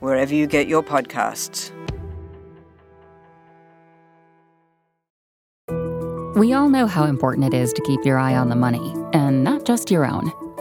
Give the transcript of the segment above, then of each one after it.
wherever you get your podcasts. We all know how important it is to keep your eye on the money, and not just your own.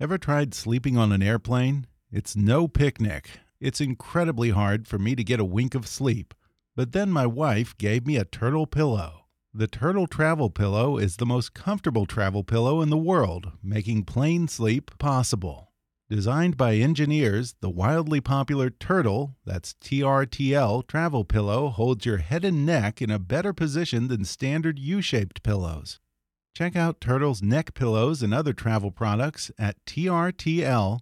Ever tried sleeping on an airplane? It's no picnic. It's incredibly hard for me to get a wink of sleep. But then my wife gave me a turtle pillow. The Turtle Travel Pillow is the most comfortable travel pillow in the world, making plane sleep possible. Designed by engineers, the wildly popular Turtle, that's TRTL, travel pillow holds your head and neck in a better position than standard U shaped pillows. Check out Turtle's neck pillows and other travel products at TRTL,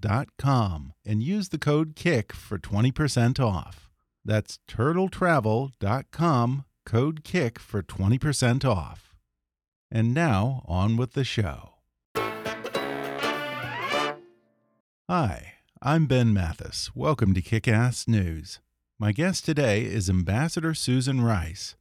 dot com and use the code KICK for 20% off. That's turtletravel.com, code KICK for 20% off. And now, on with the show. Hi, I'm Ben Mathis. Welcome to Kick Ass News. My guest today is Ambassador Susan Rice.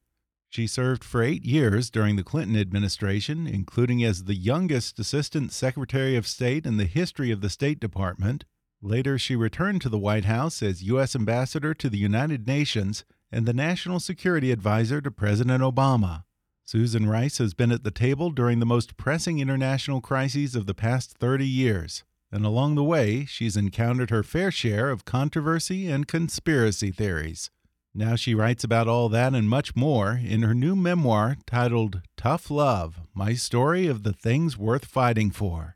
She served for eight years during the Clinton administration, including as the youngest Assistant Secretary of State in the history of the State Department. Later, she returned to the White House as U.S. Ambassador to the United Nations and the National Security Advisor to President Obama. Susan Rice has been at the table during the most pressing international crises of the past 30 years, and along the way, she's encountered her fair share of controversy and conspiracy theories. Now she writes about all that and much more in her new memoir titled Tough Love My Story of the Things Worth Fighting For.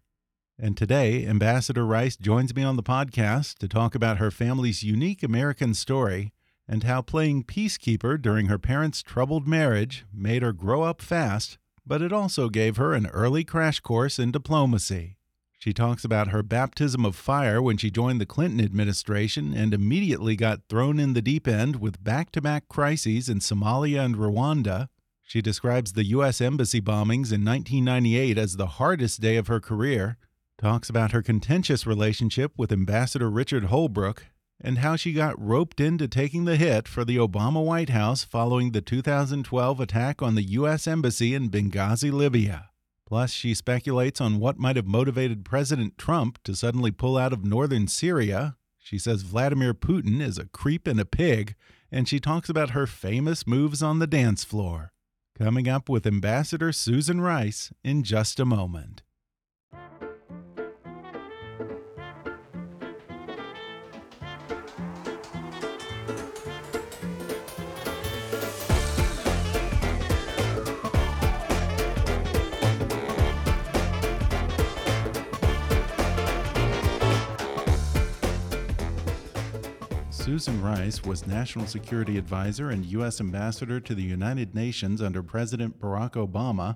And today, Ambassador Rice joins me on the podcast to talk about her family's unique American story and how playing peacekeeper during her parents' troubled marriage made her grow up fast, but it also gave her an early crash course in diplomacy. She talks about her baptism of fire when she joined the Clinton administration and immediately got thrown in the deep end with back to back crises in Somalia and Rwanda. She describes the U.S. Embassy bombings in 1998 as the hardest day of her career, talks about her contentious relationship with Ambassador Richard Holbrooke, and how she got roped into taking the hit for the Obama White House following the 2012 attack on the U.S. Embassy in Benghazi, Libya. Plus, she speculates on what might have motivated President Trump to suddenly pull out of northern Syria. She says Vladimir Putin is a creep and a pig, and she talks about her famous moves on the dance floor. Coming up with Ambassador Susan Rice in just a moment. Susan Rice was National Security Advisor and U.S. Ambassador to the United Nations under President Barack Obama.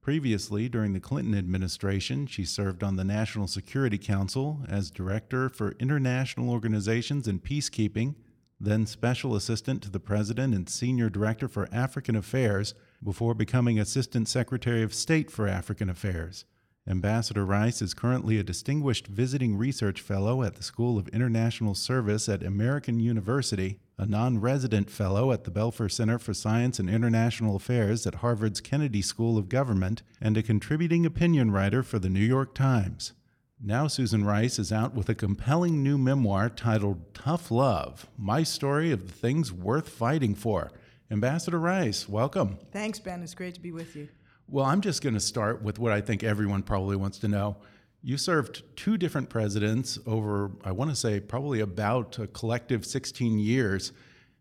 Previously, during the Clinton administration, she served on the National Security Council as Director for International Organizations and Peacekeeping, then Special Assistant to the President and Senior Director for African Affairs, before becoming Assistant Secretary of State for African Affairs. Ambassador Rice is currently a distinguished visiting research fellow at the School of International Service at American University, a non resident fellow at the Belfer Center for Science and International Affairs at Harvard's Kennedy School of Government, and a contributing opinion writer for the New York Times. Now, Susan Rice is out with a compelling new memoir titled Tough Love My Story of the Things Worth Fighting For. Ambassador Rice, welcome. Thanks, Ben. It's great to be with you. Well, I'm just going to start with what I think everyone probably wants to know. You served two different presidents over, I want to say, probably about a collective 16 years.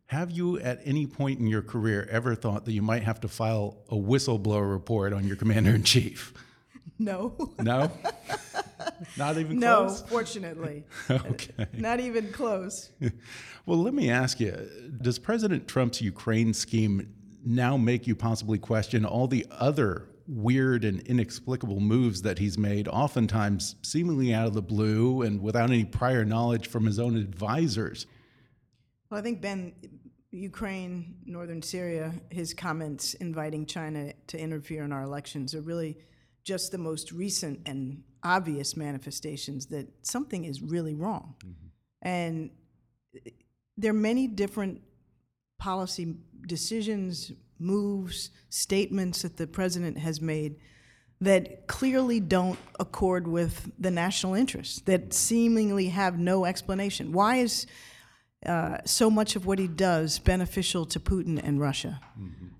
Have you at any point in your career ever thought that you might have to file a whistleblower report on your commander in chief? No. No? Not even no, close? No, fortunately. okay. Not even close. Well, let me ask you Does President Trump's Ukraine scheme now make you possibly question all the other weird and inexplicable moves that he's made, oftentimes seemingly out of the blue and without any prior knowledge from his own advisors? Well, I think Ben, Ukraine, northern Syria, his comments inviting China to interfere in our elections are really just the most recent and obvious manifestations that something is really wrong. Mm-hmm. And there are many different policy decisions, moves, statements that the president has made that clearly don't accord with the national interest, that seemingly have no explanation. Why is uh, so much of what he does beneficial to Putin and Russia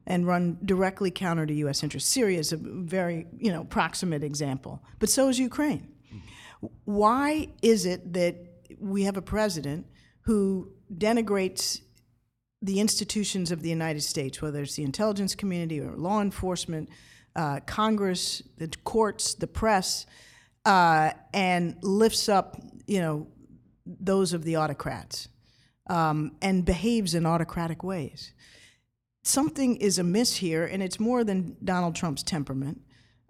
and run directly counter to U.S. interests? Syria is a very you know proximate example, but so is Ukraine. Why is it that we have a president who denigrates the institutions of the United States, whether it's the intelligence community or law enforcement, uh, Congress, the courts, the press, uh, and lifts up, you know, those of the autocrats um, and behaves in autocratic ways. Something is amiss here, and it's more than Donald Trump's temperament.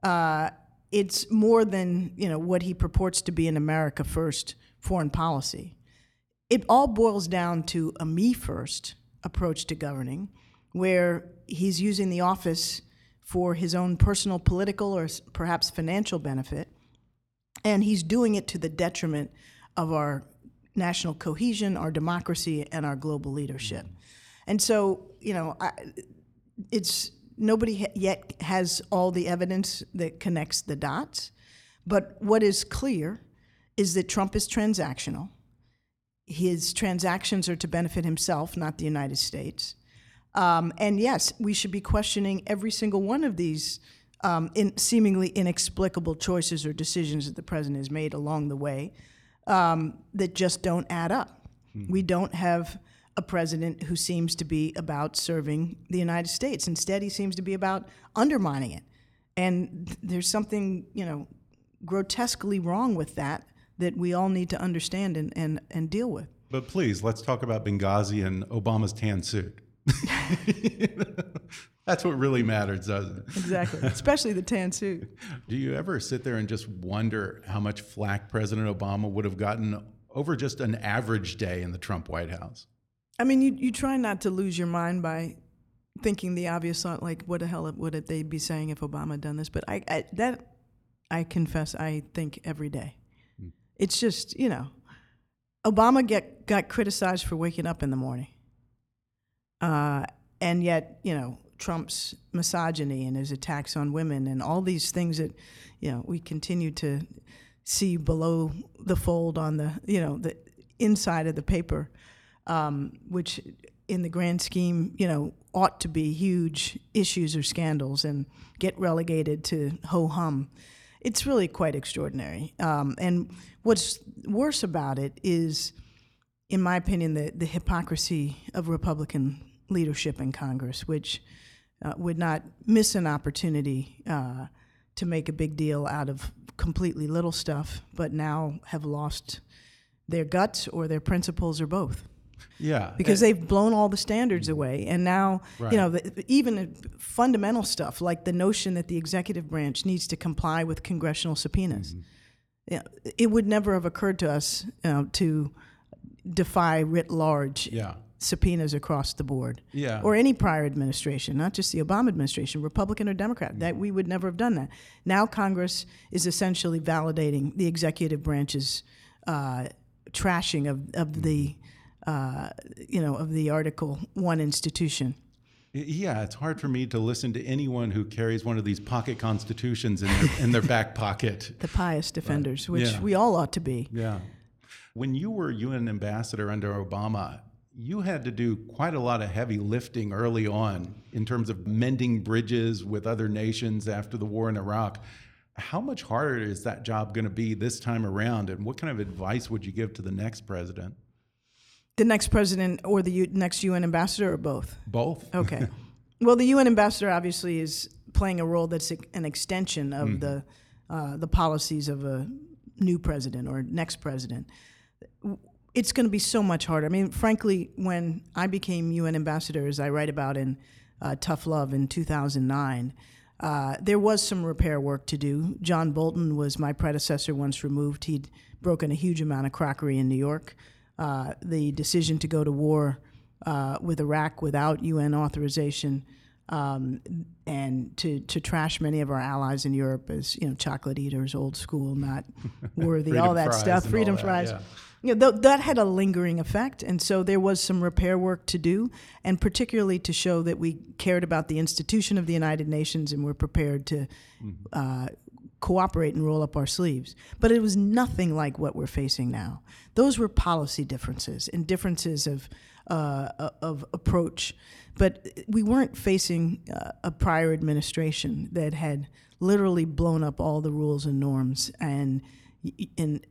Uh, it's more than you know what he purports to be an America first foreign policy. It all boils down to a me first approach to governing, where he's using the office for his own personal political or perhaps financial benefit, and he's doing it to the detriment of our national cohesion, our democracy, and our global leadership. Mm-hmm. And so, you know, I, it's nobody ha- yet has all the evidence that connects the dots. But what is clear is that Trump is transactional. His transactions are to benefit himself, not the United States. Um, and yes, we should be questioning every single one of these um, in seemingly inexplicable choices or decisions that the president has made along the way um, that just don't add up. We don't have a president who seems to be about serving the United States. Instead, he seems to be about undermining it. And th- there's something, you know, grotesquely wrong with that that we all need to understand and, and, and deal with. But please, let's talk about Benghazi and Obama's tan suit. That's what really matters, doesn't it? Exactly, especially the tan suit. Do you ever sit there and just wonder how much flack President Obama would have gotten over just an average day in the Trump White House? I mean, you, you try not to lose your mind by thinking the obvious thought, like, what the hell would it they be saying if Obama had done this? But I, I that I confess, I think every day. It's just you know, Obama get got criticized for waking up in the morning, uh, and yet you know Trump's misogyny and his attacks on women and all these things that you know we continue to see below the fold on the you know the inside of the paper um, which in the grand scheme, you know, ought to be huge issues or scandals and get relegated to ho hum. It's really quite extraordinary. Um, and what's worse about it is, in my opinion, the, the hypocrisy of Republican leadership in Congress, which uh, would not miss an opportunity uh, to make a big deal out of completely little stuff, but now have lost their guts or their principles or both Yeah. because they've blown all the standards away and now Right. you know the, even fundamental stuff like the notion that the executive branch needs to comply with congressional subpoenas yeah, it would never have occurred to us uh, to defy writ large Yeah. subpoenas across the board Yeah. or any prior administration not just the obama administration republican or democrat that we would never have done that now congress is essentially validating the executive branch's uh, trashing of, of the uh, you know of the article one institution Yeah, it's hard for me to listen to anyone who carries one of these pocket constitutions in their, in their back pocket. the pious defenders which Yeah. we all ought to be Yeah. When you were UN ambassador under Obama, you had to do quite a lot of heavy lifting early on in terms of mending bridges with other nations after the war in Iraq. How much harder is that job going to be this time around? And what kind of advice would you give to the next president? The next president or the U- next UN ambassador or both? Both. Okay. well, the UN ambassador obviously is playing a role that's an extension of mm-hmm. the uh, the policies of a new president or next president. It's going to be so much harder. I mean, frankly, when I became UN ambassador, as I write about in uh, Tough Love in 2009, uh, there was some repair work to do. John Bolton was my predecessor once removed. He'd broken a huge amount of crockery in New York. Uh, the decision to go to war uh, with Iraq without UN authorization um, and to, to trash many of our allies in Europe as you know chocolate eaters, old school, not worthy, all that stuff, freedom fries. Yeah. You know, th- that had a lingering effect, and so there was some repair work to do, and particularly to show that we cared about the institution of the United Nations and were prepared to mm-hmm. uh, cooperate and roll up our sleeves. But it was nothing like what we're facing now. Those were policy differences and differences of uh, of approach. But we weren't facing uh, a prior administration that had literally blown up all the rules and norms and and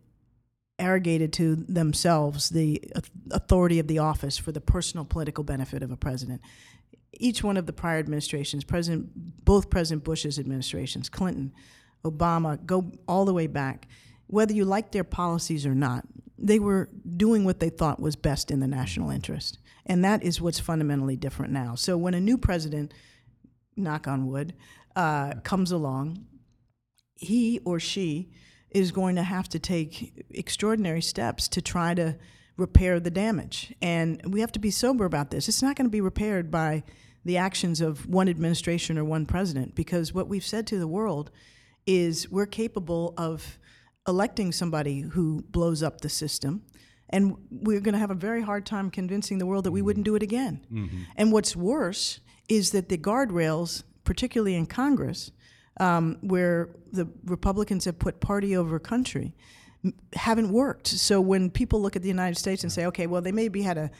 arrogated to themselves the authority of the office for the personal political benefit of a president. Each one of the prior administrations, President, both President Bush's administrations, Clinton, Obama, go all the way back, whether you like their policies or not, they were doing what they thought was best in the national interest. And that is what's fundamentally different now. So when a new president, knock on wood, uh, comes along, he or she is going to have to take extraordinary steps to try to repair the damage. And we have to be sober about this. It's not going to be repaired by the actions of one administration or one president, because what we've said to the world is we're capable of electing somebody who blows up the system. And we're going to have a very hard time convincing the world that we wouldn't do it again. Mm-hmm. And what's worse is that the guardrails, particularly in Congress, um, where the Republicans have put party over country, haven't worked. So when people look at the United States and say, okay, well, they maybe had a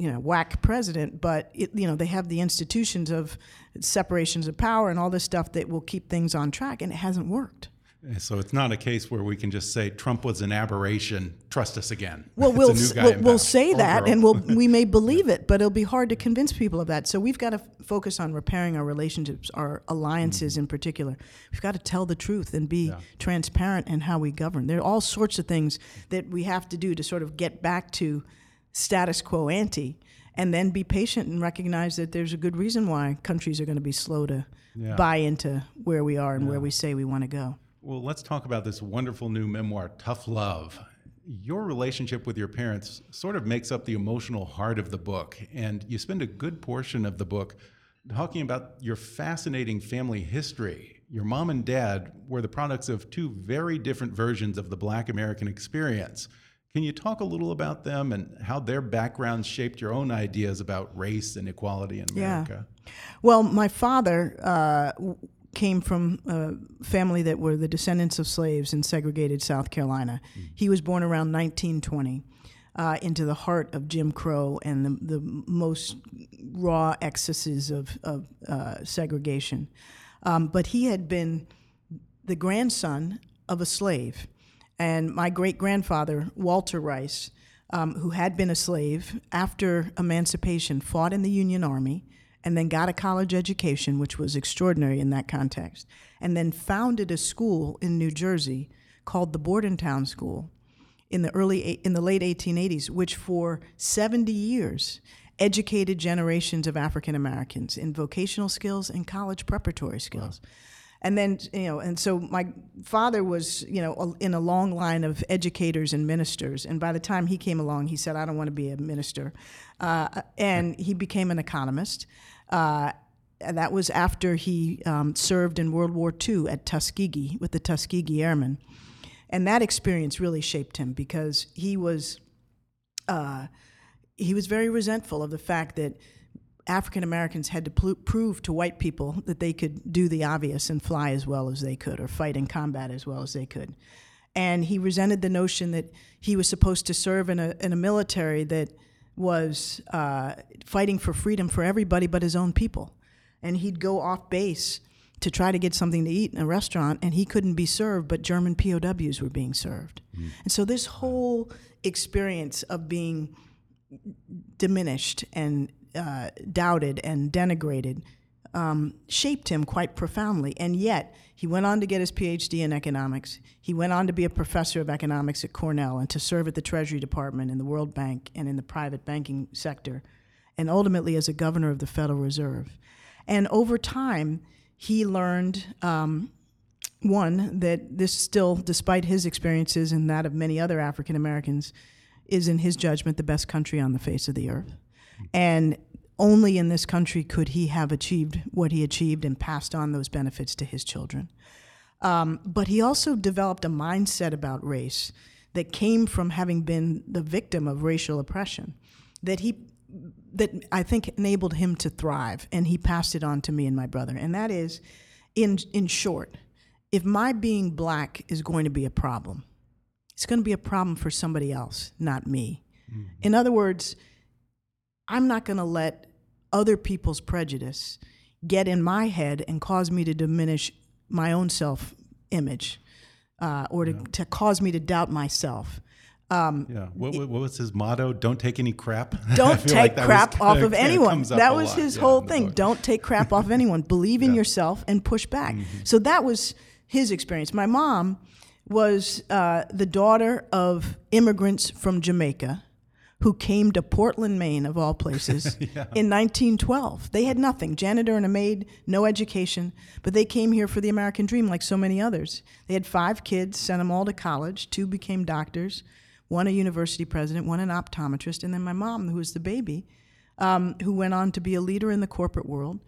you know whack president, but it, you know they have the institutions of separations of power and all this stuff that will keep things on track, and it hasn't worked. So it's not a case where we can just say Trump was an aberration. Trust us again. Well, we'll, we'll, we'll say that, and we'll, we may believe it, but it'll be hard to convince people of that. So we've got to focus on repairing our relationships, our alliances mm-hmm. in particular. We've got to tell the truth and be yeah. transparent in how we govern. There are all sorts of things that we have to do to sort of get back to status quo ante, and then be patient and recognize that there's a good reason why countries are going to be slow to yeah. buy into where we are and yeah. where we say we want to go. Well, let's talk about this wonderful new memoir, Tough Love. Your relationship with your parents sort of makes up the emotional heart of the book, and you spend a good portion of the book talking about your fascinating family history. Your mom and dad were the products of two very different versions of the Black American experience. Can you talk a little about them and how their backgrounds shaped your own ideas about race and equality in America? Yeah. Well, my father uh, came from a family that were the descendants of slaves in segregated South Carolina. Mm. He was born around 1920 uh, into the heart of Jim Crow and the, the most raw excesses of, of uh, segregation. Um, but he had been the grandson of a slave. And my great grandfather, Walter Rice, um, who had been a slave after emancipation, fought in the Union Army and then got a college education, which was extraordinary in that context, and then founded a school in New Jersey called the Bordentown School in the early in the late 1880s, which for 70 years educated generations of African Americans in vocational skills and college preparatory skills. Wow. And then, you know, and so my father was, you know, in a long line of educators and ministers. And by the time he came along, he said, I don't want to be a minister. Uh, and he became an economist. Uh, and that was after he um, served in World War II at Tuskegee with the Tuskegee Airmen. And that experience really shaped him because he was uh, he was very resentful of the fact that African Americans had to pl- prove to white people that they could do the obvious and fly as well as they could or fight in combat as well as they could. And he resented the notion that he was supposed to serve in a, in a military that was uh, fighting for freedom for everybody but his own people. And he'd go off base to try to get something to eat in a restaurant, and he couldn't be served, but German POWs were being served. And so this whole experience of being diminished and uh, doubted and denigrated um, shaped him quite profoundly. And yet, he went on to get his PhD in economics. He went on to be a professor of economics at Cornell and to serve at the Treasury Department in the World Bank and in the private banking sector, and ultimately as a governor of the Federal Reserve. And over time, he learned um, one that this still, despite his experiences and that of many other African Americans, is in his judgment the best country on the face of the earth. And only in this country could he have achieved what he achieved and passed on those benefits to his children. Um, but he also developed a mindset about race that came from having been the victim of racial oppression that he that I think enabled him to thrive. And he passed it on to me and my brother. And that is in in short if my being black is going to be a problem it's going to be a problem for somebody else not me. In other words I'm not going to let other people's prejudice get in my head and cause me to diminish my own self image uh, or to, to cause me to doubt myself. Um, Yeah. What, what, what was his motto? Don't take any crap. Don't like take was crap kinda- off of anyone. That was his yeah, whole thing. Don't take crap off of anyone. Believe in yourself and push back. Mm-hmm. So that was his experience. My mom was uh, the daughter of immigrants from Jamaica who came to Portland, Maine, of all places, in 1912. They had nothing janitor and a maid, no education, but they came here for the American dream like so many others. They had five kids, sent them all to college. Two became doctors, one a university president, one an optometrist, and then my mom, who was the baby, um, who went on to be a leader in the corporate world.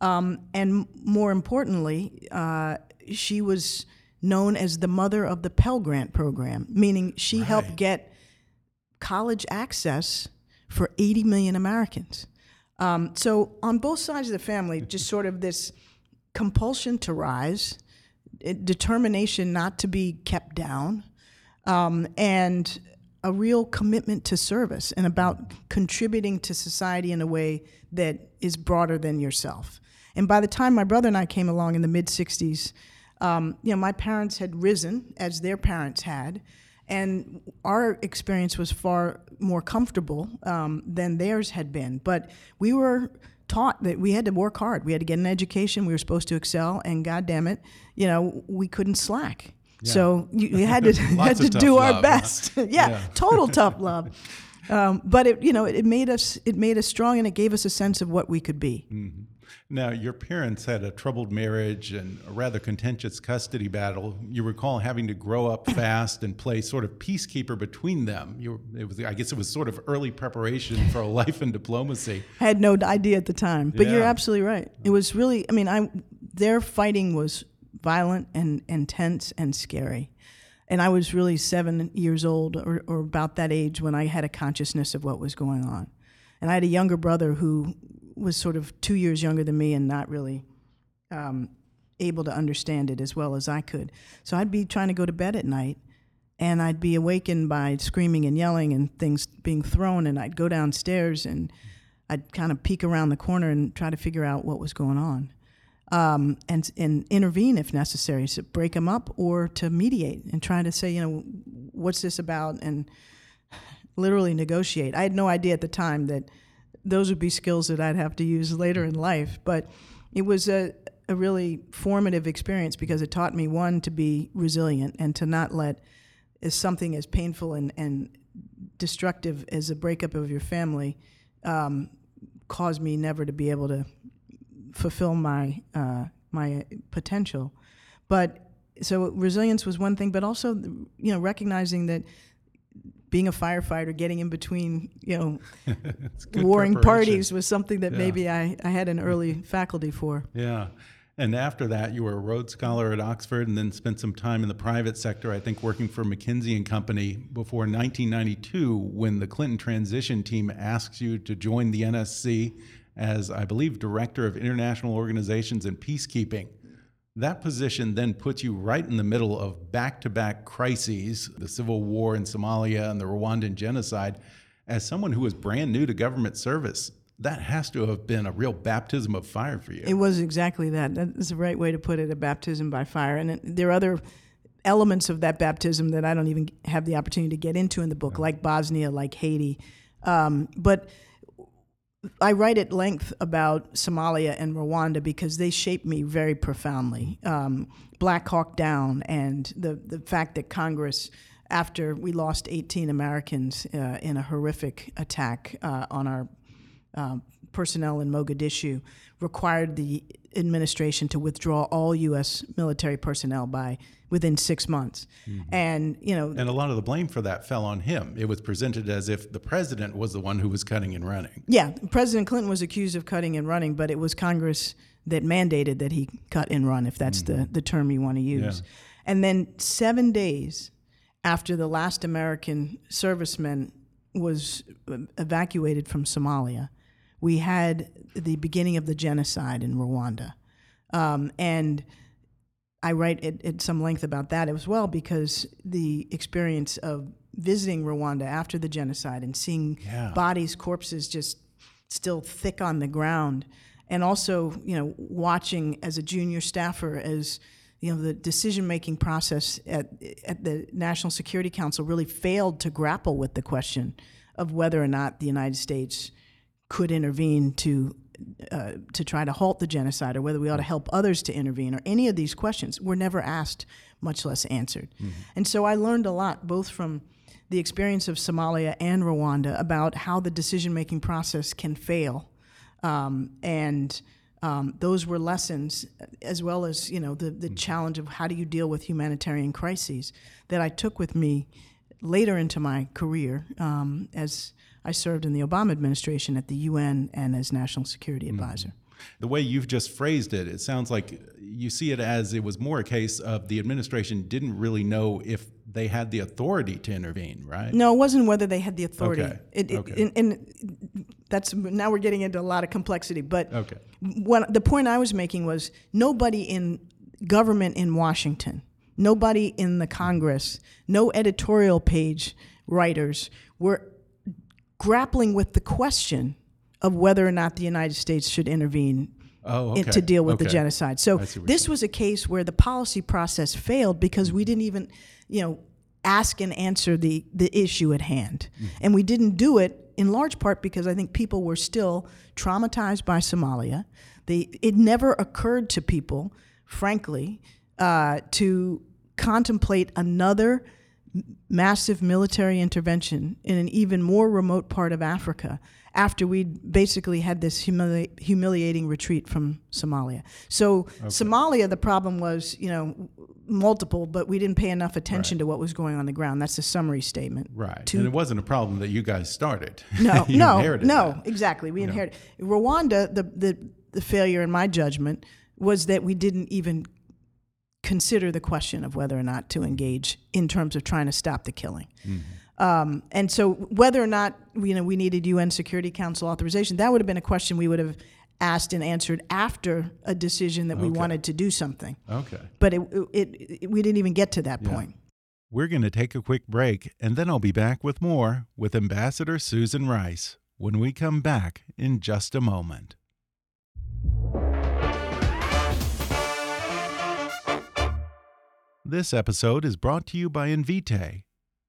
Um, and more importantly, uh, she was known as the mother of the Pell Grant program, meaning she helped get college access for 80 million Americans. Um, so on both sides of the family, just sort of this compulsion to rise, determination not to be kept down, um, and a real commitment to service and about contributing to society in a way that is broader than yourself. And by the time my brother and I came along in the mid 60s, um, you know, my parents had risen as their parents had, and our experience was far more comfortable um, than theirs had been. But we were taught that we had to work hard. We had to get an education. We were supposed to excel, and God damn it, you know, we couldn't slack. So you, you had to had to do our love, huh? best. yeah, Yeah. total tough love. Um, but it, you know, it made us it made us strong, and it gave us a sense of what we could be. Now, your parents had a troubled marriage and a rather contentious custody battle. You recall having to grow up fast and play sort of peacekeeper between them. You it was, I guess, it was sort of early preparation for a life in diplomacy. I had no idea at the time, but you're absolutely right. It was really, I mean, I their fighting was violent and intense and scary. And I was really seven years old or, or about that age when I had a consciousness of what was going on. And I had a younger brother who was sort of two years younger than me and not really um, able to understand it as well as I could. So I'd be trying to go to bed at night and I'd be awakened by screaming and yelling and things being thrown, and I'd go downstairs and I'd kind of peek around the corner and try to figure out what was going on, um, and and intervene if necessary to break them up or to mediate and try to say, you know, what's this about, and literally negotiate. I had no idea at the time that those would be skills that I'd have to use later in life, but it was a, a really formative experience because it taught me one to be resilient and to not let something as painful and, and destructive as a breakup of your family um, cause me never to be able to fulfill my uh, my potential. But so resilience was one thing, but also you know recognizing that being a firefighter, getting in between you know warring parties was something that Yeah. maybe I, I had an early faculty for. Yeah. And after that, you were a Rhodes Scholar at Oxford and then spent some time in the private sector, I think working for McKinsey and Company before 1992 when the Clinton transition team asks you to join the NSC as, I believe, Director of International Organizations and Peacekeeping. That position then puts you right in the middle of back to back crises the civil war in Somalia and the Rwandan genocide as someone who was brand new to government service. that has to have been a real baptism of fire for you. It was exactly that. That's the right way to put it a baptism by fire. And it, there are other elements of that baptism that I don't even have the opportunity to get into in the book, like Bosnia, like Haiti. Um, but I write at length about Somalia and Rwanda because they shaped me very profoundly. Um, Black Hawk Down and the, the fact that Congress, after we lost 18 Americans uh, in a horrific attack uh, on our uh, personnel in Mogadishu, required the administration to withdraw all U.S. military personnel by within six months. Mm-hmm. And you know, and a lot of the blame for that fell on him. It was presented as if the president was the one who was cutting and running. Yeah, President Clinton was accused of cutting and running, but it was Congress that mandated that he cut and run, if that's mm-hmm. the the term you want to use. Yeah. And then seven days after the last American serviceman was evacuated from Somalia, we had the beginning of the genocide in Rwanda. Um, and I write at, at, some length about that as well because the experience of visiting Rwanda after the genocide and seeing yeah. bodies, corpses just still thick on the ground, and also you know watching as a junior staffer as you know the decision making process at at the National Security Council really failed to grapple with the question of whether or not the United States could intervene to uh, to try to halt the genocide or whether we ought to help others to intervene or any of these questions were never asked, much less answered. Mm-hmm. And so I learned a lot both from the experience of Somalia and Rwanda about how the decision making process can fail. Um, and um, those were lessons, as well as you know the the mm-hmm. challenge of how do you deal with humanitarian crises that I took with me later into my career um, as I served in the Obama administration at the UN and as National Security mm-hmm. Advisor. Mm-hmm. The way you've just phrased it, it sounds like you see it as it was more a case of the administration didn't really know if they had the authority to intervene, right? No, it wasn't whether they had the authority. Okay. It, it, okay. And, and, that's now we're getting into a lot of complexity. But okay. when, the point I was making was nobody in government in Washington, nobody in the Congress, no editorial page writers were grappling with the question of whether or not the United States should intervene oh, okay. in, to deal with okay. the genocide. So this was a case where the policy process failed because we didn't even, you know, ask and answer the the issue at hand, mm-hmm. and we didn't do it in large part because I think people were still traumatized by Somalia. They it never occurred to people, frankly, uh, to contemplate another massive military intervention in an even more remote part of Africa after we basically had this humili- humiliating retreat from Somalia. So okay. Somalia, the problem was, you know, multiple, but we didn't pay enough attention right. to what was going on the ground. That's a summary statement. Right. To, and it wasn't a problem that you guys started. No, no, no, that. exactly. We inherited. Rwanda, the, the, the failure in my judgment was that we didn't even consider the question of whether or not to engage in terms of trying to stop the killing. Mm-hmm. Um, and so, whether or not you know we needed UN Security Council authorization, that would have been a question we would have asked and answered after a decision that we wanted to do something. Okay. But it, it, it, we didn't even get to that yeah. point. We're going to take a quick break, and then I'll be back with more with Ambassador Susan Rice when we come back in just a moment. This episode is brought to you by Invitae.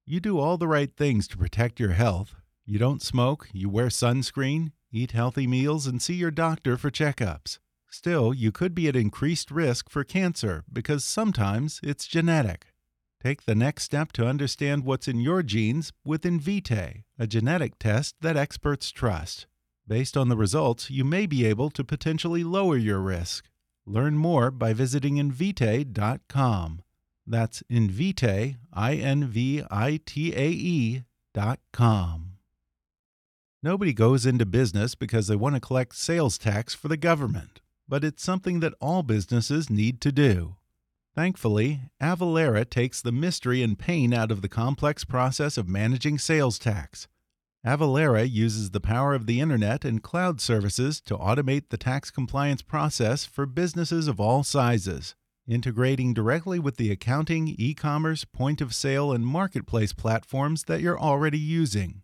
You do all the right things to protect your health. You don't smoke, you wear sunscreen, eat healthy meals, and see your doctor for checkups. Still, you could be at increased risk for cancer because sometimes it's genetic. Take the next step to understand what's in your genes with Invitae, a genetic test that experts trust. Based on the results, you may be able to potentially lower your risk. Learn more by visiting Invitae.com. That's Invitae, I N V I T A E dot com. Nobody goes into business because they want to collect sales tax for the government, but it's something that all businesses need to do. Thankfully, Avalara takes the mystery and pain out of the complex process of managing sales tax. Avalara uses the power of the internet and cloud services to automate the tax compliance process for businesses of all sizes integrating directly with the accounting, e commerce, point of sale, and marketplace platforms that you're already using.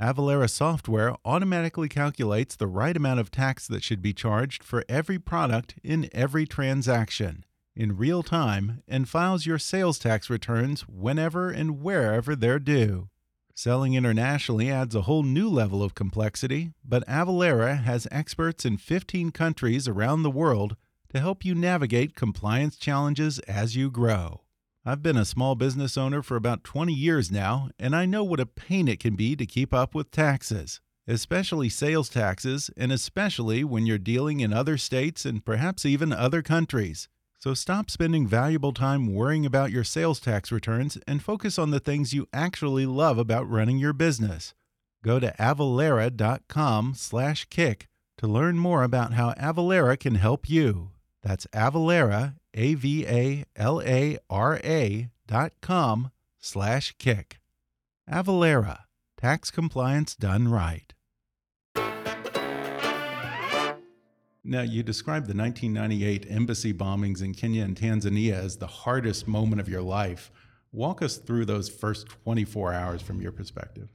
Avalara software automatically calculates the right amount of tax that should be charged for every product in every transaction in real time and files your sales tax returns whenever and wherever they're due. Selling internationally adds a whole new level of complexity, but Avalara has experts in 15 countries around the world to help you navigate compliance challenges as you grow. I've been a small business owner for about 20 years now, and I know what a pain it can be to keep up with taxes, especially sales taxes, and especially when you're dealing in other states and perhaps even other countries. So stop spending valuable time worrying about your sales tax returns and focus on the things you actually love about running your business. Go to avalara.com/kick to learn more about how Avalara can help you. That's Avalara, A V A L A R A dot com slash kick. Avalara, tax compliance done right. Now, you described the 1998 embassy bombings in Kenya and Tanzania as the hardest moment of your life. Walk us through those first 24 hours from your perspective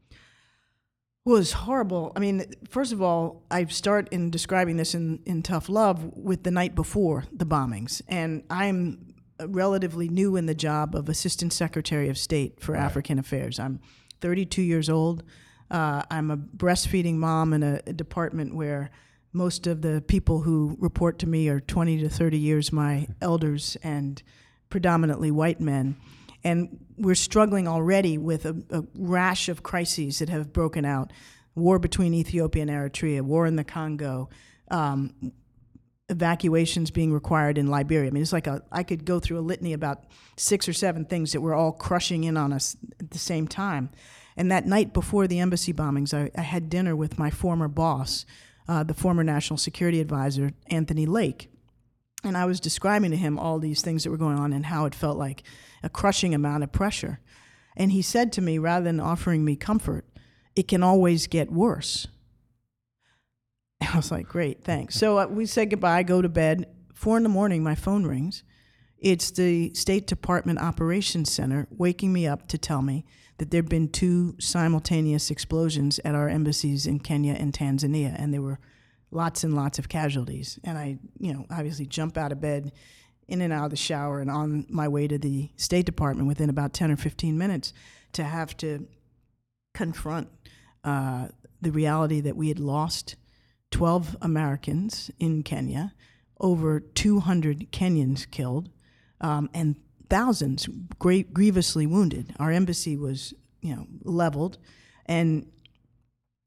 was horrible. I mean, first of all, I start in describing this in, in Tough Love with the night before the bombings. And I'm relatively new in the job of Assistant Secretary of State for right. African Affairs. I'm 32 years old. Uh, I'm a breastfeeding mom in a, a, department where most of the people who report to me are 20 to 30 years my elders and predominantly white men. And we're struggling already with a, a rash of crises that have broken out war between Ethiopia and Eritrea, war in the Congo, um, evacuations being required in Liberia. I mean, it's like a, I could go through a litany about six or seven things that were all crushing in on us at the same time. And that night before the embassy bombings, I, I had dinner with my former boss, uh, the former national security advisor, Anthony Lake. And I was describing to him all these things that were going on and how it felt like a crushing amount of pressure. And he said to me, rather than offering me comfort, it can always get worse. And I was like, great, thanks. So uh, we said goodbye, go to bed. Four in the morning, my phone rings. It's the State Department Operations Center waking me up to tell me that there had been two simultaneous explosions at our embassies in Kenya and Tanzania, and they were lots and lots of casualties. And I, you know, obviously jump out of bed in and out of the shower and on my way to the State Department within about 10 or 15 minutes to have to confront uh, the reality that we had lost 12 Americans in Kenya, over 200 Kenyans killed, um, and thousands great, grievously wounded. Our embassy was, you know, leveled, and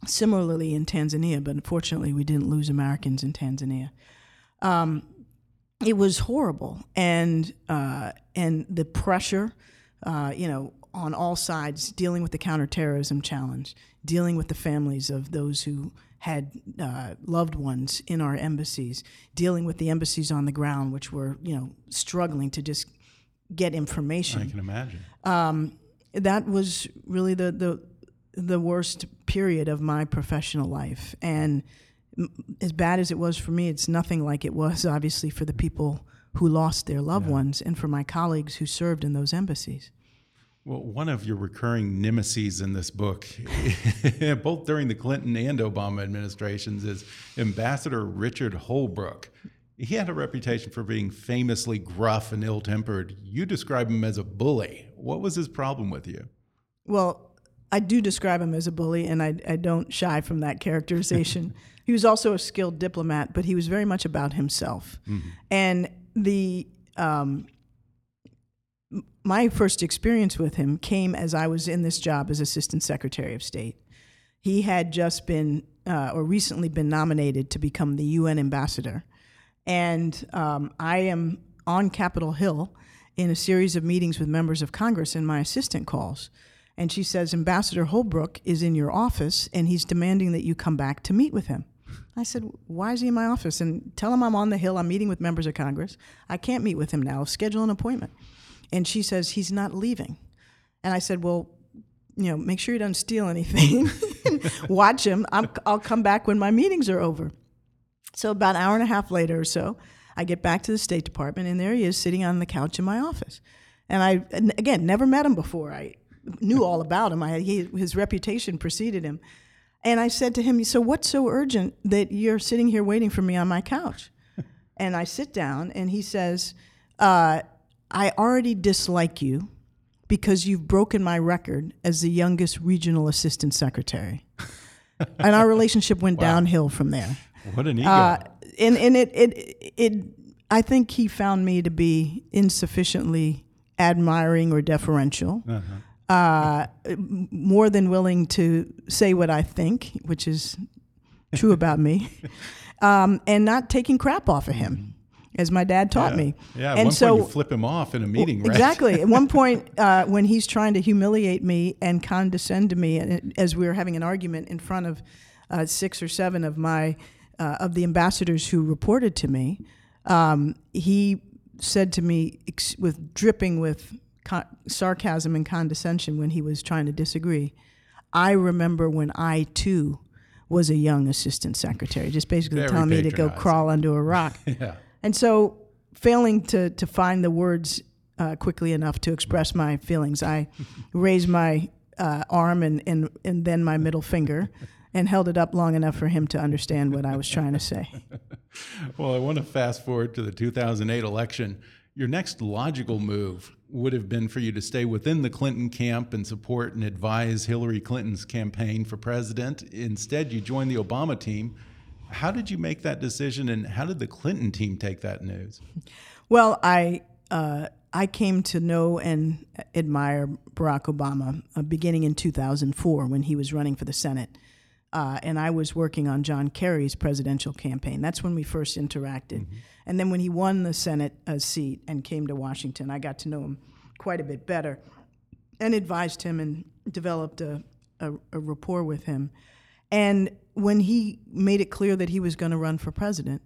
similarly in Tanzania, but unfortunately we didn't lose Americans in Tanzania. Um, it was horrible, and uh, and the pressure, uh, you know, on all sides, dealing with the counterterrorism challenge, dealing with the families of those who had uh, loved ones in our embassies, dealing with the embassies on the ground, which were you know struggling to just get information. I can imagine. Um, that was really the the the worst period of my professional life, and as bad as it was for me, it's nothing like it was obviously for the people who lost their loved yeah. ones and for my colleagues who served in those embassies. Well, one of your recurring nemesis in this book, both during the Clinton and Obama administrations, is Ambassador Richard Holbrooke. He had a reputation for being famously gruff and ill tempered. You describe him as a bully. What was his problem with you? Well, I do describe him as a bully, and I, I don't shy from that characterization. He was also a skilled diplomat, but he was very much about himself. Mm-hmm. And the um, my first experience with him came as I was in this job as Assistant Secretary of State. He had just been, uh, or recently been nominated to become the UN ambassador. And um, I am on Capitol Hill in a series of meetings with members of Congress, and my assistant calls. And she says, Ambassador Holbrooke is in your office, and he's demanding that you come back to meet with him. I said, Why is he in my office? And tell him I'm on the Hill. I'm meeting with members of Congress. I can't meet with him now. Schedule an appointment. And she says, He's not leaving. And I said, Well, you know, make sure he doesn't steal anything. Watch him. i will come back when my meetings are over. So, about an hour and a half later or so, I get back to the State Department, and there he is sitting on the couch in my office. And I, again, never met him before. I knew all about him. I, he, his reputation preceded him. And I said to him, So what's so urgent that you're sitting here waiting for me on my couch? and I sit down, and he says, uh, I already dislike you because you've broken my record as the youngest regional assistant secretary. and our relationship went wow. downhill from there. What an ego. Uh, and and it, it, it, I think he found me to be insufficiently admiring or deferential. Uh-huh. Uh, more than willing to say what I think, which is true about me, um, and not taking crap off of him as my dad taught yeah. me. Yeah, at and one so, point you flip him off in a meeting, right? Exactly. at one point, uh, when he's trying to humiliate me and condescend to me, as we were having an argument in front of uh, six or seven of my uh, of the ambassadors who reported to me, um, he said to me ex- with dripping with con- sarcasm and condescension when he was trying to disagree. I remember when I too was a young assistant secretary, just basically Very telling me to go crawl under a rock. yeah. And so, failing to, to find the words uh, quickly enough to express my feelings, I raised my uh, arm and, and, and then my middle finger and held it up long enough for him to understand what I was trying to say. well, I want to fast forward to the 2008 election. Your next logical move would have been for you to stay within the Clinton camp and support and advise Hillary Clinton's campaign for president. Instead, you joined the Obama team how did you make that decision, and how did the Clinton team take that news? Well, I uh, I came to know and admire Barack Obama uh, beginning in 2004 when he was running for the Senate. Uh, and I was working on John Kerry's presidential campaign. That's when we first interacted. Mm-hmm. And then when he won the Senate uh, seat and came to Washington, I got to know him quite a bit better and advised him and developed a, a, a rapport with him. And when he made it clear that he was going to run for president,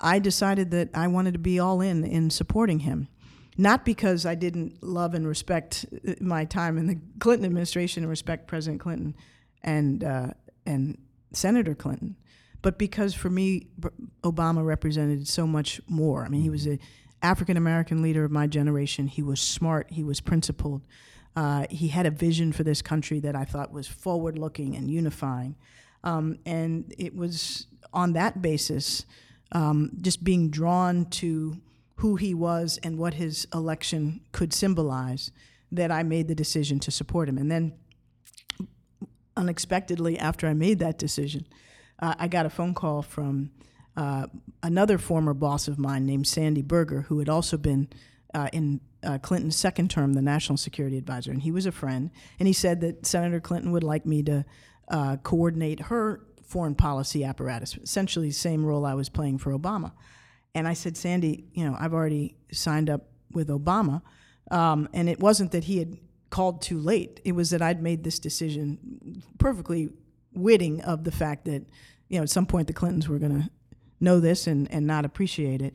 I decided that I wanted to be all in in supporting him. Not because I didn't love and respect uh, my time in the Clinton administration and respect President Clinton and uh, and Senator Clinton, but because for me, Obama represented so much more. I mean, he was an African American leader of my generation. He was smart. He was principled. Uh, he had a vision for this country that I thought was forward looking and unifying. Um, and it was on that basis, um, just being drawn to who he was and what his election could symbolize, that I made the decision to support him. And then, unexpectedly, after I made that decision, uh, I got a phone call from uh, another former boss of mine named Sandy Berger, who had also been uh, in uh, Clinton's second term, the national security advisor, and he was a friend. And he said that Senator Clinton would like me to uh, coordinate her foreign policy apparatus, essentially the same role I was playing for Obama. And I said, Sandy, you know, I've already signed up with Obama. Um, and it wasn't that he had called too late, it was that I'd made this decision perfectly witting of the fact that, you know, at some point the Clintons were going to know this and, and not appreciate it.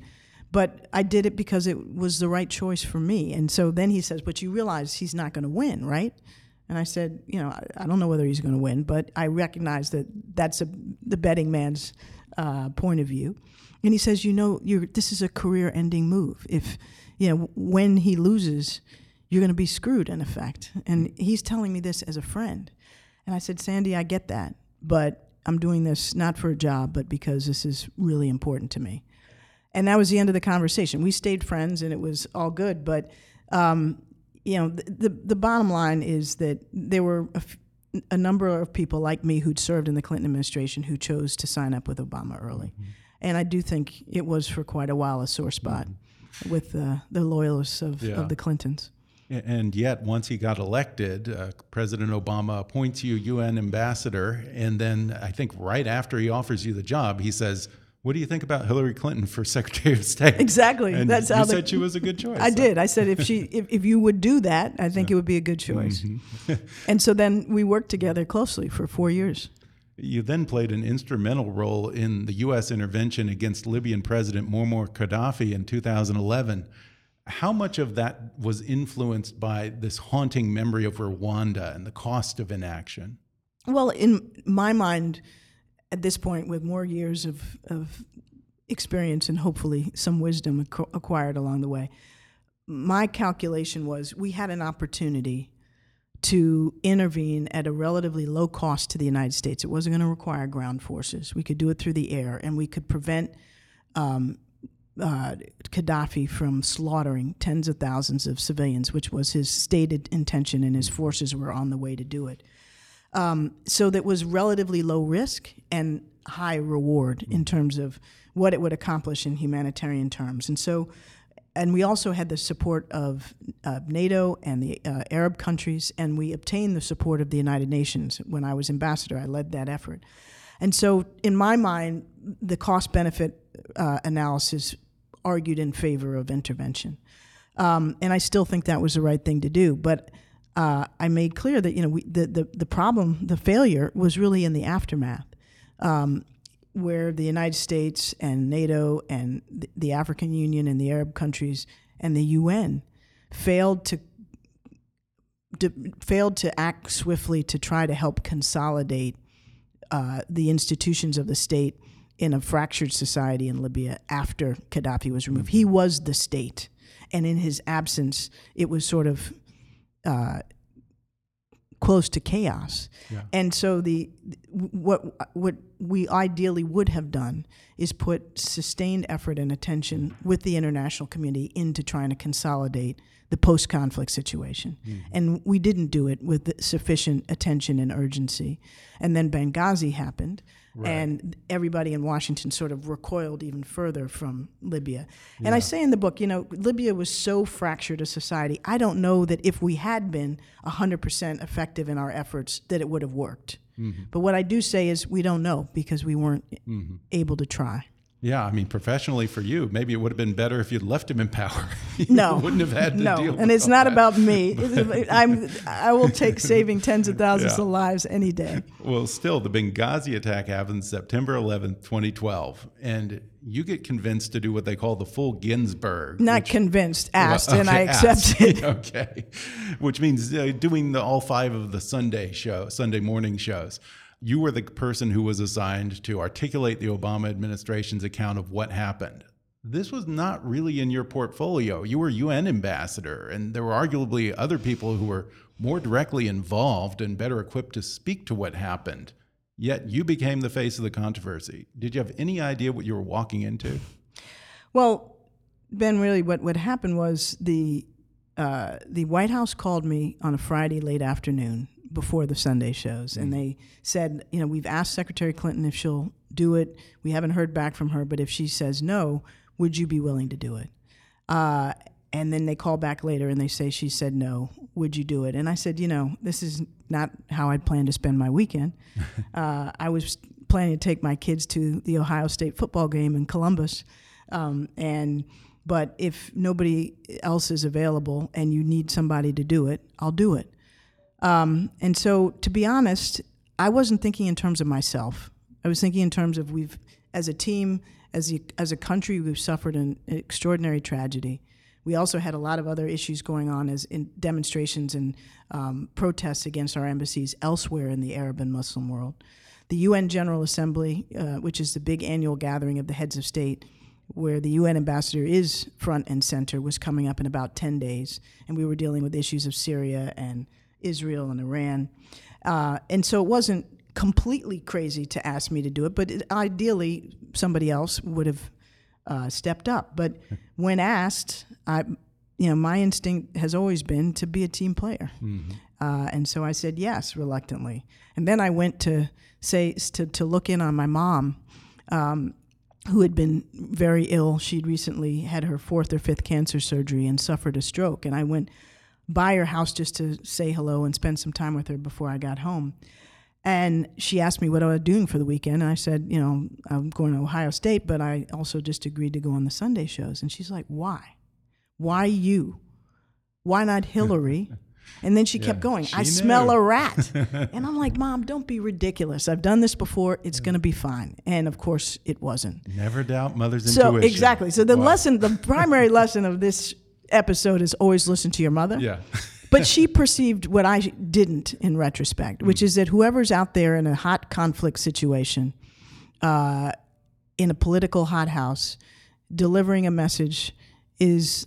But I did it because it was the right choice for me. And so then he says, But you realize he's not going to win, right? And I said, you know, I, I don't know whether he's going to win, but I recognize that that's a, the betting man's uh, point of view. And he says, you know, this is a career-ending move. If you know when he loses, you're going to be screwed in effect. And he's telling me this as a friend. And I said, Sandy, I get that, but I'm doing this not for a job, but because this is really important to me. And that was the end of the conversation. We stayed friends, and it was all good. But um, you know, the, the, the bottom line is that there were a, f- a number of people like me who'd served in the Clinton administration who chose to sign up with Obama early. Mm-hmm. And I do think it was for quite a while a sore spot mm-hmm. with uh, the loyalists of, yeah. of the Clintons. And yet, once he got elected, uh, President Obama appoints you UN ambassador. And then I think right after he offers you the job, he says, what do you think about Hillary Clinton for Secretary of State? Exactly. And That's you how said she was a good choice. I so. did. I said if she if, if you would do that, I think yeah. it would be a good choice. Mm-hmm. and so then we worked together closely for four years. You then played an instrumental role in the U.S. intervention against Libyan President Muammar Gaddafi in 2011. How much of that was influenced by this haunting memory of Rwanda and the cost of inaction? Well, in my mind, at this point with more years of, of experience and hopefully some wisdom acquired along the way, my calculation was we had an opportunity to intervene at a relatively low cost to the United States. It wasn't going to require ground forces. We could do it through the air, and we could prevent um, uh, Gaddafi from slaughtering tens of thousands of civilians, which was his stated intention, and his forces were on the way to do it. Um, so that was relatively low risk and high reward in terms of what it would accomplish in humanitarian terms. And so, and we also had the support of uh, NATO and the uh, Arab countries, and we obtained the support of the United Nations. When I was ambassador, I led that effort. And so, in my mind, the cost benefit uh, analysis argued in favor of intervention. Um, and I still think that was the right thing to do. But uh, I made clear that you know we, the, the the problem, the failure, was really in the aftermath, um, where the United States and NATO and the, the African Union and the Arab countries and the UN failed to, failed to act swiftly to try to help consolidate uh, the institutions of the state in a fractured society in Libya after Gaddafi was removed. He was the state, and in his absence, it was sort of uh, close to chaos. Yeah. And so the what what we ideally would have done is put sustained effort and attention with the international community into trying to consolidate the post-conflict situation. And we didn't do it with sufficient attention and urgency. And then Benghazi happened. And everybody in Washington sort of recoiled even further from Libya. And I say in the book, you know, Libya was so fractured a society. I don't know that if we had been 100% effective in our efforts, that it would have worked. Mm-hmm. But what I do say is we don't know because we weren't mm-hmm. able to try. Yeah, I mean, professionally for you, maybe it would have been better if you'd left him in power. you No, wouldn't have had to no, deal. with and it's not that. about me. It's- I'm, I will take saving tens of thousands Yeah. of lives any day. Well, still, the Benghazi attack happened September 11th, 2012, and you get convinced to do what they call the full Ginsburg. Not which- convinced, asked, Well, and I okay, asked. accepted. okay, which means uh, doing the, all five of the Sunday show, Sunday morning shows. You were the person who was assigned to articulate the Obama administration's account of what happened. This was not really in your portfolio. You were UN ambassador, and there were arguably other people who were more directly involved and better equipped to speak to what happened. Yet you became the face of the controversy. Did you have any idea what you were walking into? Well, Ben, really, what, what happened was the uh, the White House called me on a Friday late afternoon before the Sunday shows, and they said, you know, we've asked Secretary Clinton if she'll do it. We haven't heard back from her, but if she says no, would you be willing to do it? Uh, and then they call back later and they say she said no. Would you do it? And I said, you know, this is not how I'd planned to spend my weekend. uh, I was planning to take my kids to the Ohio State football game in Columbus, um, and but if nobody else is available and you need somebody to do it, I'll do it. Um, and so, to be honest, I wasn't thinking in terms of myself. I was thinking in terms of we've, as a team, as a, as a country, we've suffered an extraordinary tragedy. We also had a lot of other issues going on as in demonstrations and um, protests against our embassies elsewhere in the Arab and Muslim world. The UN General Assembly, uh, which is the big annual gathering of the heads of state, where the UN ambassador is front and center, was coming up in about 10 days. And we were dealing with issues of Syria and Israel and Iran. Uh, and so it wasn't completely crazy to ask me to do it, but it, ideally somebody else would have uh, stepped up. But when asked, I, you know, my instinct has always been to be a team player. Uh, and so I said yes reluctantly. And then I went to say to, to look in on my mom, um, who had been very ill. She'd recently had her fourth or fifth cancer surgery and suffered a stroke. And I went by her house just to say hello and spend some time with her before I got home. And she asked me what I was doing for the weekend. And I said, you know, I'm going to Ohio State, but I also just agreed to go on the Sunday shows. And she's like, why? Why you? Why not Hillary? And then she kept going, I she smell a rat. and I'm like, Mom, don't be ridiculous. I've done this before. It's going to be fine. And of course, it wasn't. Never doubt mother's So, intuition. exactly. So, the Wow. lesson, the primary lesson of this episode is always listen to your mother. Yeah. but she perceived what I didn't in retrospect, which is that whoever's out there in a hot conflict situation, uh, in a political hothouse, delivering a message is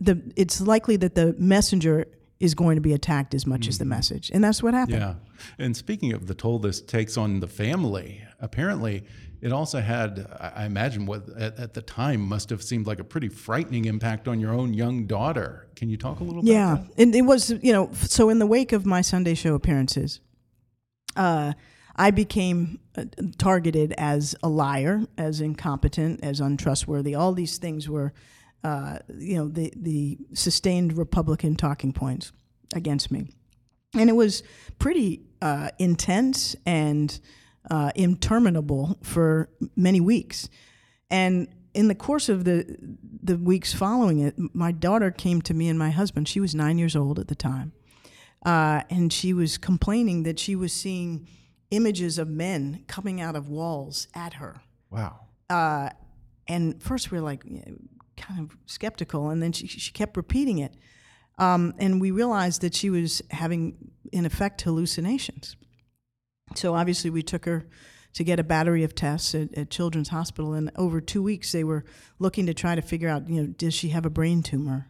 the. It's likely that the messenger is going to be attacked as much as the message. And that's what happened. Yeah. And speaking of the toll this takes on the family, apparently it also had, I imagine, what at, at the time must have seemed like a pretty frightening impact on your own young daughter. Can you talk a little bit? Yeah, and it was you know so in the wake of my Sunday show appearances, uh, I became uh, targeted as a liar, as incompetent, as untrustworthy. All these things were, uh, you know, the the sustained Republican talking points against me, and it was pretty uh, intense and uh, interminable for many weeks, and in the course of the the weeks following it, my daughter came to me and my husband. She was nine years old at the time, uh, and she was complaining that she was seeing images of men coming out of walls at her. Wow. Uh, and first we were like you know, kind of skeptical, and then she, she kept repeating it. Um, and we realized that she was having, in effect, hallucinations. So obviously, we took her to get a battery of tests at, at Children's Hospital, and over two weeks, they were looking to try to figure out, you know, does she have a brain tumor?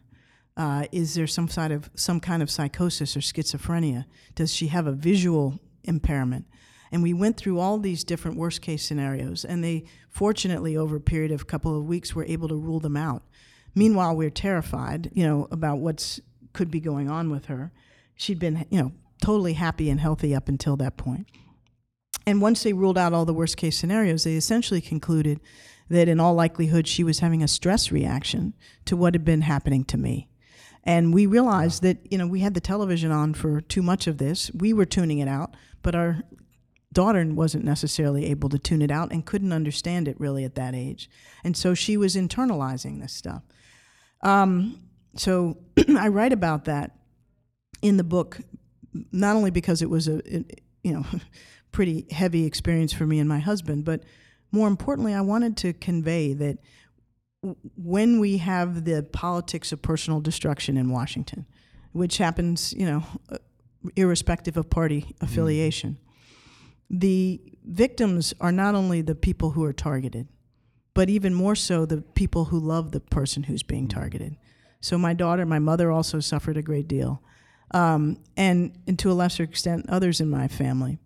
Uh, is there some sort of some kind of psychosis or schizophrenia? Does she have a visual impairment? And we went through all these different worst case scenarios, and they fortunately, over a period of a couple of weeks, were able to rule them out. Meanwhile, we're terrified, you know, about what's could be going on with her. She'd been, you know, totally happy and healthy up until that point. And once they ruled out all the worst case scenarios, they essentially concluded that in all likelihood she was having a stress reaction to what had been happening to me. And we realized that, you know, we had the television on for too much of this. We were tuning it out, but our daughter wasn't necessarily able to tune it out and couldn't understand it really at that age. And so she was internalizing this stuff. Um, so I write about that in the book, not only because it was a, it- you know, pretty heavy experience for me and my husband, but more importantly, I wanted to convey that w- when we have the politics of personal destruction in Washington, which happens, you know, uh, irrespective of party affiliation, the victims are not only the people who are targeted, but even more so the people who love the person who's being targeted. So my daughter, my mother also suffered a great deal, um, and, and to a lesser extent, others in my family.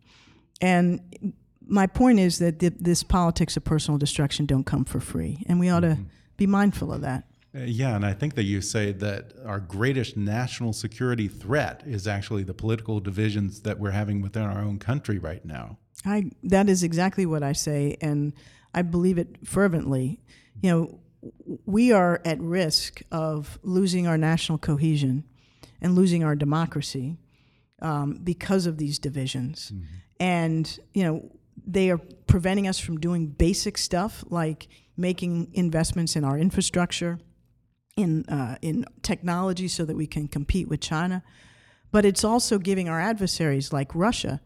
And my point is that th- this politics of personal destruction don't come for free, and we ought to be mindful of that. Uh, yeah, and I think that you say that our greatest national security threat is actually the political divisions that we're having within our own country right now. I that is exactly what I say, and I believe it fervently. You know, we are at risk of losing our national cohesion and losing our democracy um, because of these divisions, and you know they are preventing us from doing basic stuff like making investments in our infrastructure, in uh, in technology, so that we can compete with China. But it's also giving our adversaries like Russia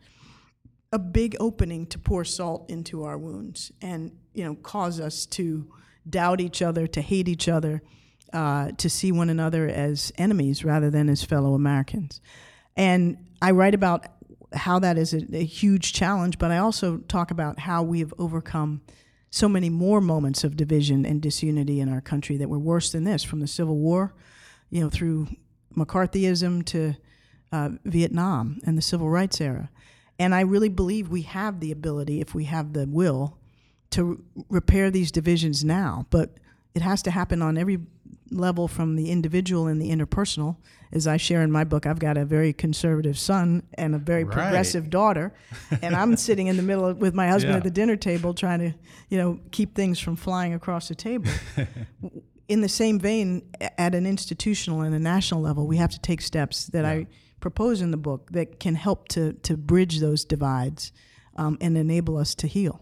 a big opening to pour salt into our wounds and you know cause us to doubt each other to hate each other uh, to see one another as enemies rather than as fellow americans and i write about how that is a, a huge challenge but i also talk about how we have overcome so many more moments of division and disunity in our country that were worse than this from the civil war you know through mccarthyism to uh, vietnam and the civil rights era and I really believe we have the ability, if we have the will, to r- repair these divisions now. But it has to happen on every level from the individual and the interpersonal. As I share in my book, I've got a very conservative son and a very Right. progressive daughter. and I'm sitting in the middle of, with my husband Yeah. at the dinner table trying to, you know, keep things from flying across the table. in the same vein, at an institutional and a national level, we have to take steps that I propose in the book that can help to, to bridge those divides um, and enable us to heal.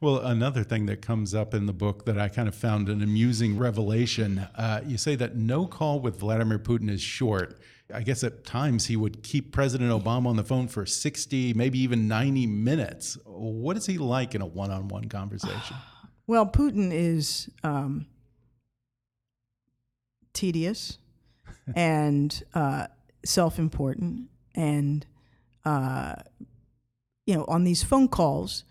Well, another thing that comes up in the book that I kind of found an amusing revelation uh, you say that no call with Vladimir Putin is short. I guess at times he would keep President Obama on the phone for 60, maybe even 90 minutes. What is he like in a one on one conversation? Well, Putin is um, tedious and uh, self important. And, uh, you know, on these phone calls,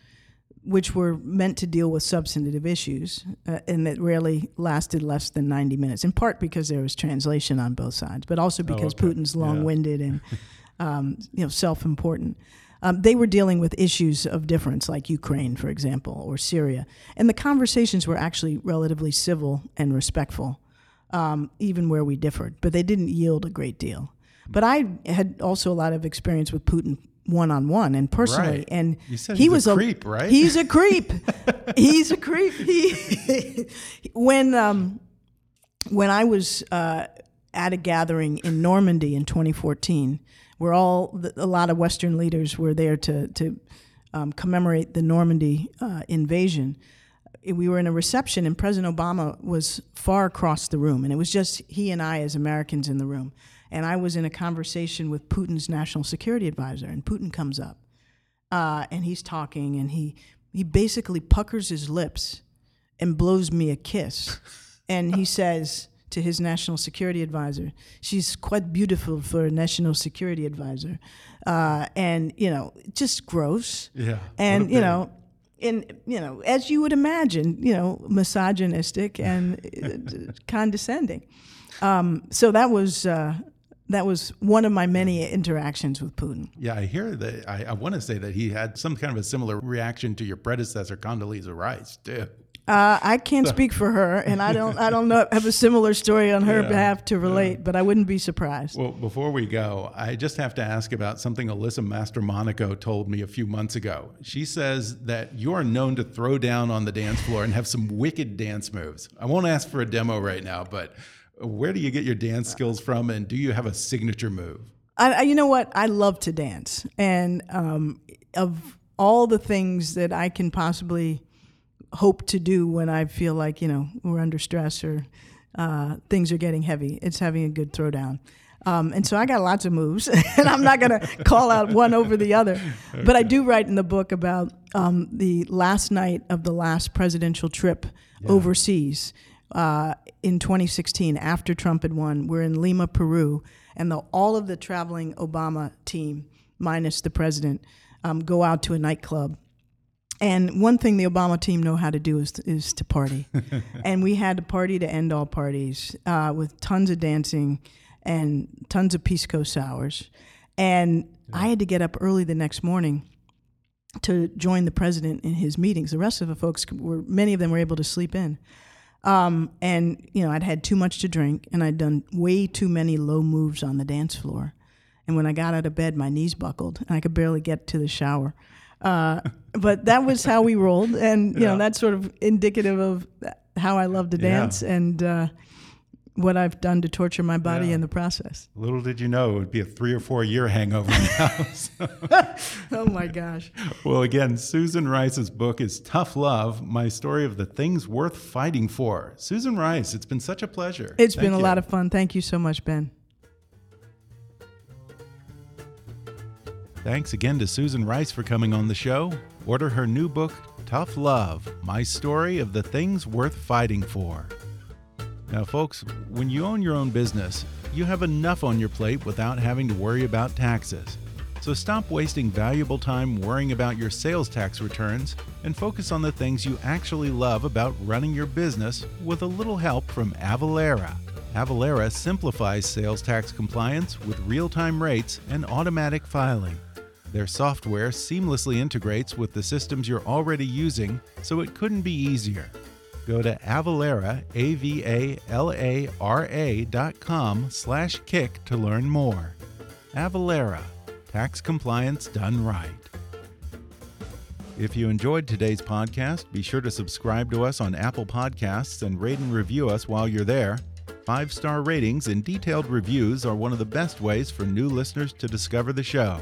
which were meant to deal with substantive issues, uh, and that rarely lasted less than 90 minutes, in part because there was translation on both sides, but also because okay. Putin's long winded and um, you know, self important. Um, they were dealing with issues of difference, like Ukraine, for example, or Syria. And the conversations were actually relatively civil and respectful, um, even where we differed, but they didn't yield a great deal. But I had also a lot of experience with Putin one on one and personally, Right. and You said he was a creep, right? He's a creep. he's a creep. He when um, when I was uh, at a gathering in Normandy in 2014, where all the, a lot of Western leaders were there to to um, commemorate the Normandy uh, invasion. We were in a reception, and President Obama was far across the room, and it was just he and I as Americans in the room. And I was in a conversation with Putin's national security advisor, and Putin comes up, uh, and he's talking, and he he basically puckers his lips and blows me a kiss. and he says to his national security advisor, She's quite beautiful for a national security advisor. Uh, and, you know, just gross. Yeah, And, you know, and, you know, as you would imagine, you know, misogynistic and uh, condescending. Um, so that was. Uh, that was one of my many interactions with Putin. Yeah, I hear that. I, I want to say that he had some kind of a similar reaction to your predecessor, Condoleezza Rice, too. Uh, I can't speak for her, and I don't. I don't know. Have a similar story on her Yeah, behalf to relate, but I wouldn't be surprised. Well, before we go, I just have to ask about something Alyssa Mastromonaco told me a few months ago. She says that you are known to throw down on the dance floor and have some wicked dance moves. I won't ask for a demo right now, but where do you get your dance skills from, and do you have a signature move? I, I, you know what? I love to dance, and um, of all the things that I can possibly hope to do when I feel like you know we're under stress or uh, things are getting heavy, it's having a good throwdown. Um, and so I got lots of moves, and I'm not going to call out one over the other. But I do write in the book about um, the last night of the last presidential trip overseas uh, in 2016 after Trump had won. We're in Lima, Peru, and the, all of the traveling Obama team, minus the president, um, go out to a nightclub. And one thing the Obama team know how to do is is to party, and we had a party to end all parties uh, with tons of dancing and tons of pisco sours. And I had to get up early the next morning to join the president in his meetings. The rest of the folks were many of them were able to sleep in. Um, and you know, I'd had too much to drink, and I'd done way too many low moves on the dance floor. And when I got out of bed, my knees buckled, and I could barely get to the shower. Uh, but that was how we rolled, and you know, that's sort of indicative of how I love to Yeah. dance and uh, what I've done to torture my body Yeah. in the process. Little did you know it would be a three or four year hangover now. So- Oh my gosh! well, again, Susan Rice's book is Tough Love My Story of the Things Worth Fighting For. Susan Rice, it's been such a pleasure. It's Thank been a you. lot of fun. Thank you so much, Ben. Thanks again to Susan Rice for coming on the show. Order her new book, Tough Love My Story of the Things Worth Fighting For. Now, folks, when you own your own business, you have enough on your plate without having to worry about taxes. So stop wasting valuable time worrying about your sales tax returns and focus on the things you actually love about running your business with a little help from Avalara. Avalara simplifies sales tax compliance with real time rates and automatic filing. Their software seamlessly integrates with the systems you're already using, so it couldn't be easier. Go to Avalara, A-V-A-L-A-R-A dot com slash kick to learn more. Avalara, tax compliance done right. If you enjoyed today's podcast, be sure to subscribe to us on Apple Podcasts and rate and review us while you're there. Five star ratings and detailed reviews are one of the best ways for new listeners to discover the show.